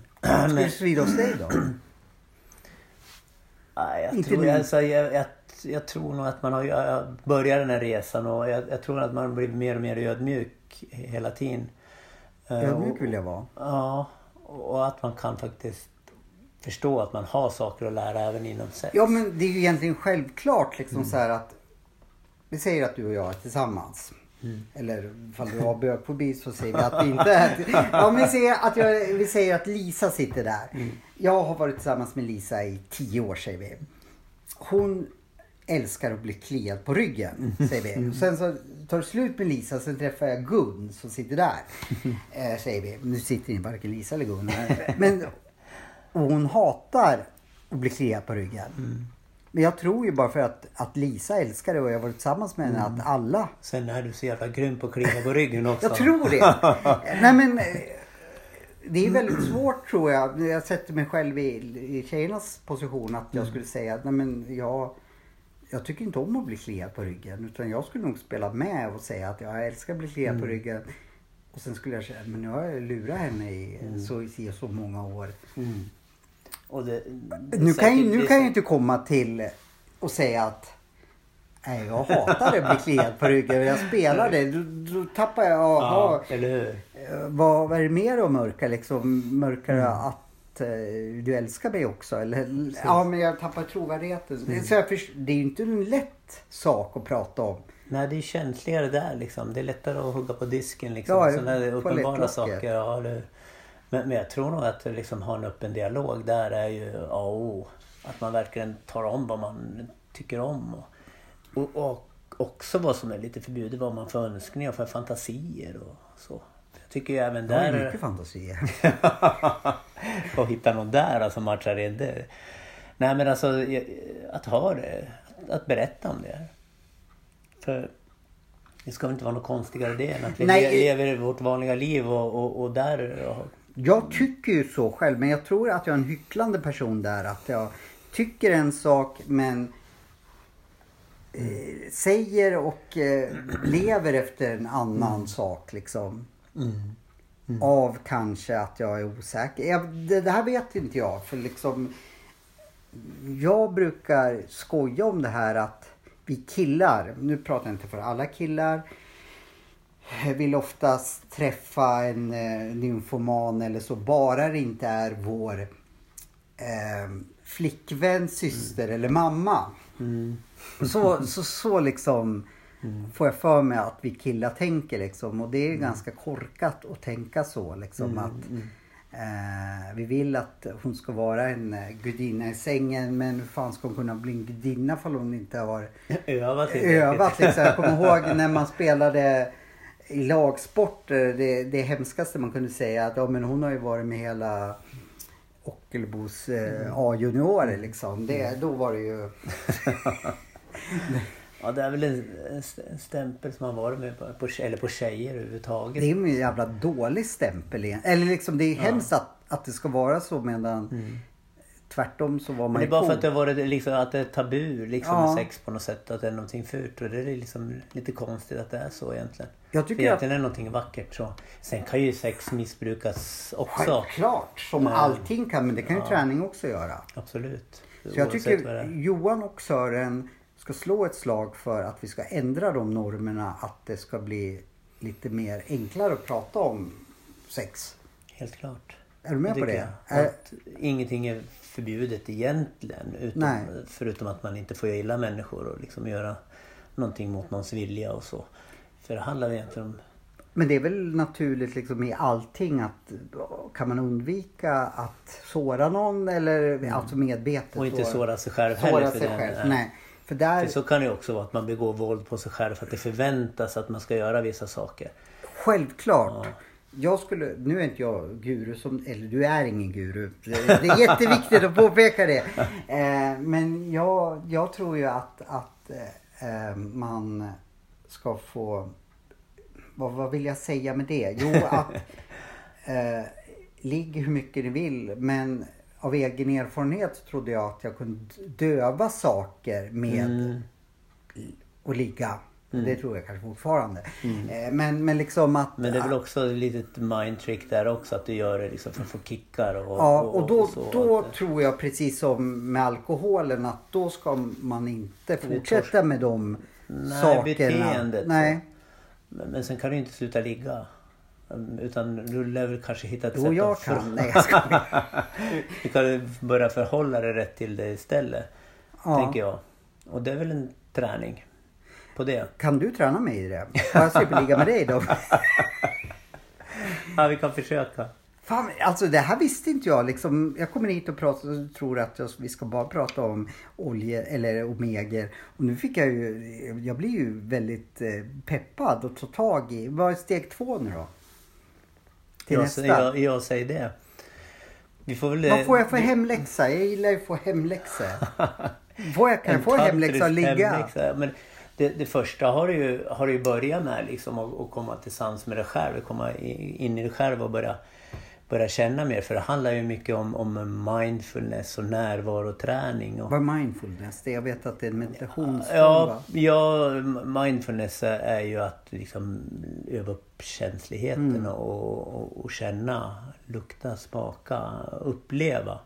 Skulle det svida hos dig då? Nej, jag, Inte tror, nu. alltså, jag, jag, jag tror nog att man har börjat den här resan och jag, jag tror att man blir mer och mer ödmjuk hela tiden. Eh, Ödmjuk vill jag vara. Ja, och att man kan faktiskt förstå att man har saker att lära även inom sex. Ja men det är ju egentligen självklart liksom så här att vi säger att du och jag är tillsammans. Eller ifall du har bögfobi så säger vi att vi inte är Ja vi säger att, jag, vi säger att Lisa sitter där. Jag har varit tillsammans med Lisa i tio år säger vi. Hon älskar att bli kliad på ryggen säger vi. Och sen så tar det slut med Lisa sen träffar jag Gun som sitter där. Eh, säger vi. Nu sitter inte varken Lisa eller Gun här. Men och hon hatar att bli kliad på ryggen. Men jag tror ju bara för att, att Lisa älskar det och jag har varit tillsammans med henne att alla... Sen är du så jävla grym på att kliva på ryggen också. Jag tror det. Nej men... eh, Det är väldigt svårt tror jag. Jag sätter mig själv i, i tjejernas position att jag skulle säga att nej men jag... Jag tycker inte om att bli kliad på ryggen. Utan jag skulle nog spela med och säga att jag älskar att bli kliad på ryggen. Och sen skulle jag säga, men nu har jag lurat henne i så, i så många år. Och det, Nu kan, säkert- nu det kan jag inte komma till och säga att Nej, jag hatar att bli kliad på ryggen. Jag spelar det. Då, då tappar jag... Ja, Jaha, eller hur? eh, vad, vad är det mer att mörka liksom? Mörkar Mm. att eh, du älskar mig också? Eller, ja, men jag tappar trovärdigheten. Mm. Så först, det är ju inte en lätt sak att prata om. Nej, det är känsligare där liksom. Det är lättare att hugga på disken liksom. Ja, Sådana uppenbara saker. Ja, hur? men, men jag tror nog att liksom ha en öppen dialog där är ju A och O. Att man verkligen tar om vad man tycker om. Och, och, och också vad som är lite förbjudet, vad man för önskningar och för fantasier och så. Tycker ju även Jag har där... mycket fantasier. och hitta någon där som matchar in det. Nej men alltså att ha det, att berätta om det. För det ska väl inte vara något konstigare det än att vi Nej. lever vårt vanliga liv och, och, och där... Och, Jag tycker ju så själv, men jag tror att jag är en hycklande person där. Att jag tycker en sak men eh, säger och eh, lever efter en annan sak liksom. Av kanske att jag är osäker. Jag, det, det här vet inte jag. För liksom Jag brukar skoja om det här att vi killar, nu pratar jag inte för alla killar vill oftast träffa en eh, nymfoman eller så bara det inte är vår eh, flickvän, syster eller mamma. Så, så, så liksom får jag för mig att vi killar tänker liksom och det är ganska korkat att tänka så liksom att eh, vi vill att hon ska vara en eh, gudinna i sängen men hur fan ska hon kunna bli en gudinna om hon inte har övat övat. Liksom. Jag kommer ihåg när man spelade i lagsport. eh, Det, det hemskaste man kunde säga att ja, men hon har ju varit med hela Ockelbos eh, A-juniorer liksom. Det, då var det ju... Ja det är väl en, stämpel som har varit med på, på, eller på tjejer överhuvudtaget. Det är en jävla dålig stämpel igen. Eller liksom det är hemskt att, att det ska vara så medan tvärtom så var man Men det är bara för att det har varit liksom, att det är tabu liksom Ja. med sex på något sätt. Att det är någonting fult. Och det är liksom lite konstigt att det är så egentligen. Jag För tycker att egentligen är det någonting vackert så. Sen kan ju sex missbrukas också. självklart som Men- allting kan men det kan ju träning också göra. Absolut. Så jag tycker är. Johan och Sören ska slå ett slag för att vi ska ändra de normerna. Att det ska bli lite mer enklare att prata om sex. Helt klart. Är du med på det? Är- Att ingenting är förbjudet egentligen. Utom, Nej. förutom att man inte får illa människor och liksom göra någonting mot någons vilja och så. För det handlar egentligen om... Men det är väl naturligt liksom i allting att kan man undvika att såra någon eller alltså medvetet. Och inte såra sig själv heller. såra för sig själv. Nej. För där, så kan det också vara att man begår våld på sig själv för att det förväntas att man ska göra vissa saker. Självklart. Jag skulle, nu är inte jag guru som, eller du är ingen guru. Det det är jätteviktigt att påpeka det. Eh, men jag, jag tror ju att, att eh, man ska få, vad, vad vill jag säga med det? Jo att eh, ligg hur mycket ni vill men av egen erfarenhet trodde jag att jag kunde döva saker med Mm. att ligga. Det tror jag kanske fortfarande. Eh, Men, men liksom att... Men det är väl också ett litet mindtrick där också att du gör det liksom för att få kickar och, Ja, och då, så. då Att- tror jag precis som med alkoholen att då ska man inte fortsätta med de Nej, sakerna. beteendet. Nej. Men, men sen kan du inte sluta ligga. Um, Utan du lär väl kanske hitta ett Jo, sätt jag att kan. Nej, jag skojar. Du kan börja förhålla dig rätt till det istället. Ja. Tänker jag. Och det är väl en träning på det. Kan du träna mig i det? Har jag slipper ligga med dig då? Ja, vi kan försöka. Fan, alltså det här visste inte jag. Liksom, jag kommer hit och pratar och tror att jag, vi ska bara prata om olje eller omeger. Och nu fick jag ju, jag blir ju väldigt eh, peppad och ta tag i. Vad är steg två nu då? Till Jag, nästa. jag, jag säger det. Vi får väl... Vad får jag för hemläxa? Jag gillar ju att få hemläxor. Får jag, kan jag få hemläxa och ligga? hemläxa. Men det, det första har du ju, har du börjat med liksom att komma till sans med dig själv. Komma in i dig själv och börja, börja känna mer. För det handlar ju mycket om, om mindfulness och närvaroträning. Och, Vad mindfulness? Det jag vet att det är en meditationsform Ja, va? ja, mindfulness är ju att liksom öva upp känsligheten Mm. och, och, och känna, lukta, smaka, uppleva.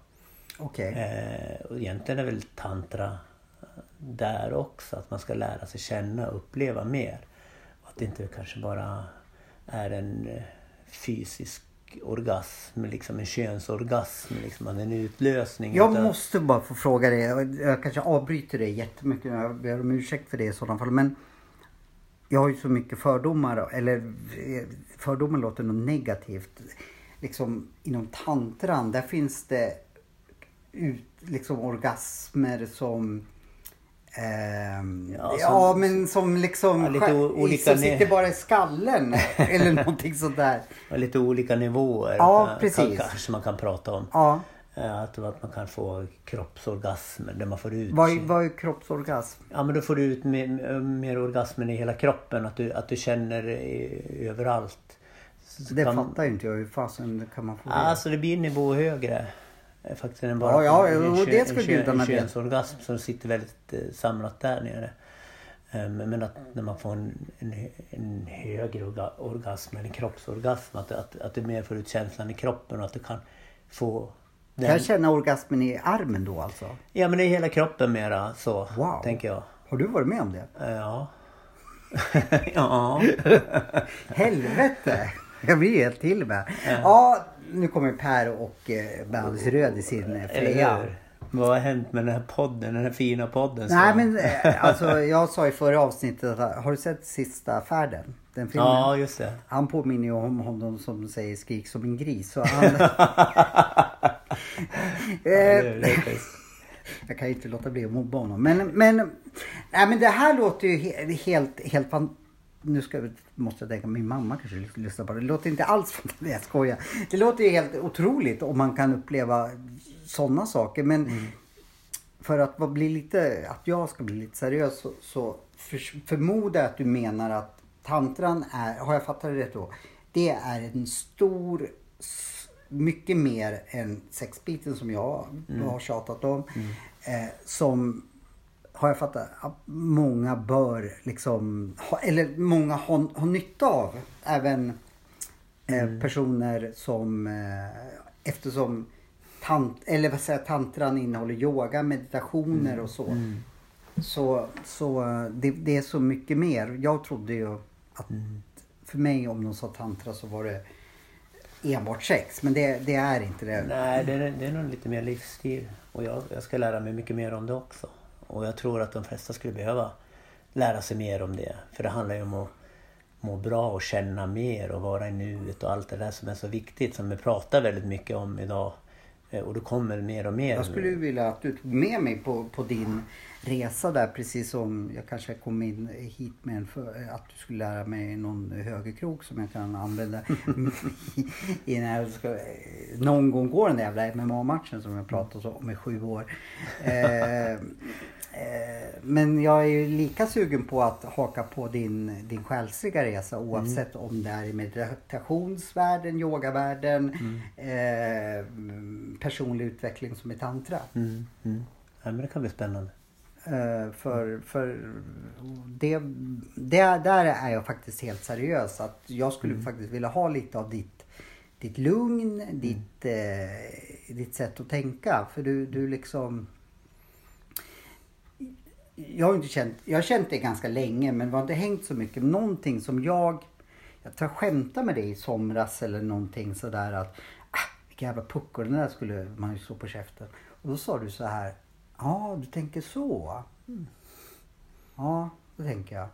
Okej. Eh, och egentligen är väl tantra där också. Att man ska lära sig känna och uppleva mer. Att det inte kanske bara är en eh, fysisk orgasm, liksom en könsorgasm, liksom en utlösning. Jag utan- måste bara få fråga dig. Jag kanske avbryter dig jättemycket. Jag ber om ursäkt för det i sådana fall. Men jag har ju så mycket fördomar. Eller eh, fördomar låter något negativt. Liksom inom tantran, där finns det ut, liksom orgasmer som ehm, Ja, ja, som- men som liksom Ja, lite olika som sitter bara i skallen eller någonting sånt där. Och lite olika nivåer. Ja, precis. Kan, kanske man kan prata om. Ja, Eh, Att, att man kan få kroppsorgasmer där man får ut... vad, är- vad är kroppsorgasm? Ja men då får du ut mer, mer orgasmen i hela kroppen. Att du, att du känner eh, överallt. Så Det kan- fattar inte jag. Hur fasen kan man få det? Alltså det blir en nivå högre. Eh, Faktiskt än bara Ja, ja, en, det ska en, en veta. könsorgasm som sitter väldigt eh, samlat där nere. Eh, Men att när man får en, en, en högre orga, orgasm, eller en kroppsorgasm, att, att, att du mer får ut känslan i kroppen och att du kan få Kan jag känna orgasmen i armen då alltså? Ja men det är hela kroppen mera så, Wow. tänker jag. Har du varit med om det? Eh, Ja. ja. Helvete! Jag blir helt till med. Ja, nu kommer Per och eh, röd i sin eh, hur? Vad har hänt med den här podden, den här fina podden? Nej men eh, alltså jag sa i förra avsnittet har du sett Sista färden? Den filmen? Ja, just det. Han påminner ju om honom som säger skrik som en gris. Så han... Eh. Jag kan ju inte låta bli att mobba honom. Men, men, nej, men det här låter ju he, helt, helt fan, Nu ska, måste jag tänka, min mamma kanske lys- lyssnar på det. Det låter inte alls fantastiskt. Jag skojar. Det låter ju helt otroligt om man kan uppleva sådana saker. Men för att bli lite, att jag ska bli lite seriös så, så för, förmodar jag att du menar att tantran är, har jag fattat det rätt då? Det är en stor, mycket mer än sexbiten som jag har tjatat om. Eh, som har jag fattat att många bör liksom, ha, eller många har, har nytta av. Även eh, personer som, eh, eftersom tant, eller vad säger tantran innehåller yoga, meditationer och så. Så, så eh, det, det är så mycket mer. Jag trodde ju att för mig om de sa tantra så var det enbart sex. Men det, det är inte det. Nej, det är, det är nog lite mer livsstil. Och jag, jag ska lära mig mycket mer om det också. Och jag tror att de flesta skulle behöva lära sig mer om det. För det handlar ju om att må bra och känna mer och vara i nuet och allt det där som är så viktigt. Som vi pratar väldigt mycket om idag. Eh, Och det kommer mer och mer. Jag skulle vilja att du tog med mig på, på din resa där precis som jag kanske kom in hit med en för, att du skulle lära mig någon högerkrok som jag kan använda i, när jag ska, någon gång går den där jävla MMA-matchen som jag pratat om i sju år. Eh, eh, men jag är ju lika sugen på att haka på din, din själsliga resa oavsett om det är i meditationsvärlden, yogavärlden, eh, personlig utveckling som i tantra. Mm. Mm. Ja, men det kan bli spännande. Eh, för för det, det, där är jag faktiskt helt seriös. Att jag skulle faktiskt vilja ha lite av ditt, ditt lugn, ditt, eh, ditt sätt att tänka. För du, du liksom... Jag har inte känt, jag har känt det ganska länge men vi har inte hängt så mycket. Någonting som jag, jag tror jag skämtade med dig i somras eller någonting sådär att ah, vilka jävla puckor, den där skulle man ju slå på käften. Och då sa du så här, ja du tänker så. Mm. Ja, då tänker jag.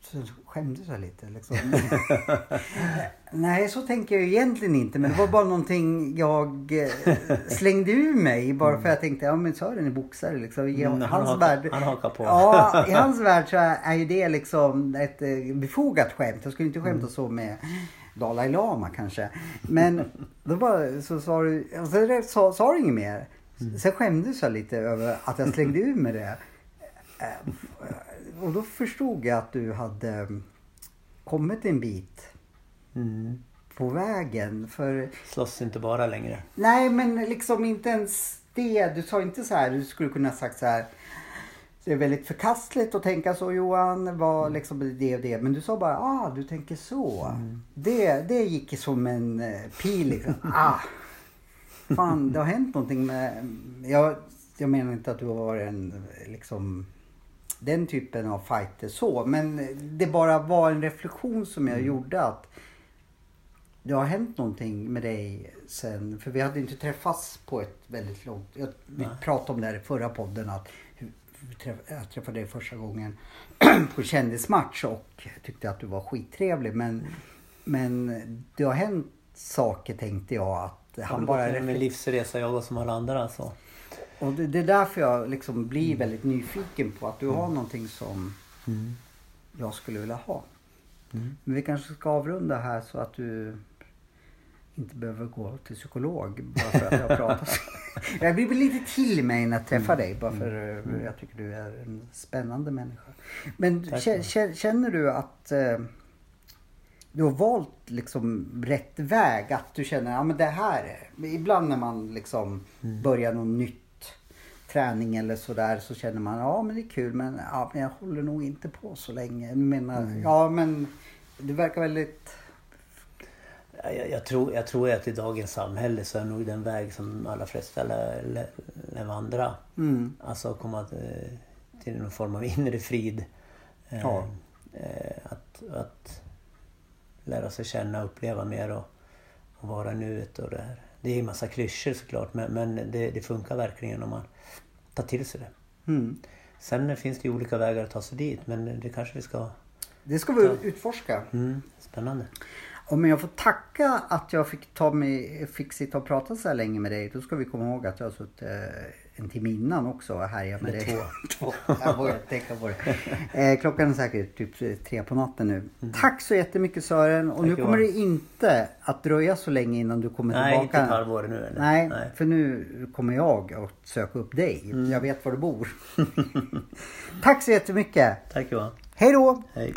Så skämdes jag lite liksom. Nej, så tänker jag egentligen inte. Men det var bara någonting jag eh, slängde ur mig. Bara för jag tänkte, ja men Sören är boxare liksom. I Mm, han hans hakar- värld, han hakar på. Ja, i hans värld så är ju det liksom ett eh, befogat skämt. Jag skulle inte skämta så med Dalai Lama kanske. Men då bara så sa du, och så sa, sa du inget mer. Sen skämdes jag lite över att jag slängde ur mig det. Eh, Och då förstod jag att du hade kommit en bit Mm. på vägen. För Slåss inte bara längre. nej men liksom inte ens det. Du sa inte så här, du skulle kunna sagt så här. Det är väldigt förkastligt att tänka så Johan. Var liksom det och det. Men du sa bara, ah du tänker så. Det, det gick som en eh, pil liksom. Ah. Fan, det har hänt någonting med... Jag, jag menar inte att du har varit en liksom den typen av fighter så. Men det bara var en reflektion som jag gjorde att det har hänt någonting med dig sen. För vi hade inte träffats på ett väldigt långt... Jag, vi pratade om det här i förra podden att jag träffade dig första gången på kändismatch och tyckte att du var skittrevlig. Men, men det har hänt saker tänkte jag att Han bara bara... med reflekterade livsresa jag och som alla andra alltså. och det, det är därför jag liksom blir väldigt nyfiken på att du har någonting som jag skulle vilja ha. Mm. Men vi kanske ska avrunda här så att du inte behöver gå till psykolog bara för att jag pratar. jag blir lite till mig när jag träffar dig bara för eh, jag tycker du är en spännande människa. Men känner du att eh, du har valt liksom rätt väg? Att du känner att det här är... Ibland när man liksom börjar något nytt träning eller sådär så känner man ja men det är kul men, ja, men jag håller nog inte på så länge. Jag menar, Ja men du verkar väldigt... Ja, Jag, jag, tror, jag tror att i dagens samhälle så är nog den väg som alla flesta lär, lär, lär vandra. Mm. Alltså komma eh, till någon form av inre frid. Eh, Ja. eh, att, att lära sig känna och uppleva mer och, och vara nuet och det här. Det är en massa klyschor såklart men, men det, det funkar verkligen om man tar till sig det. Mm. Sen finns det ju olika vägar att ta sig dit men det kanske vi ska... Det ska vi utforska. Mm, spännande. Om jag får tacka att jag fick, ta mig, fick sitta och prata så här länge med dig. Då ska vi komma ihåg att jag har suttit eh, en timme innan också och härjat med Eller dig. två. Jag vågar tänka på det. Eh, klockan är säkert typ tre på natten nu. Tack så jättemycket Sören. Och Tack, nu kommer det inte att dröja så länge innan du kommer Nej, tillbaka. inte ett halvår nu eller? Nej, Nej. för nu kommer jag att söka upp dig. Mm. Jag vet var du bor. Tack så jättemycket. Tack Johan. Hej då! Hej.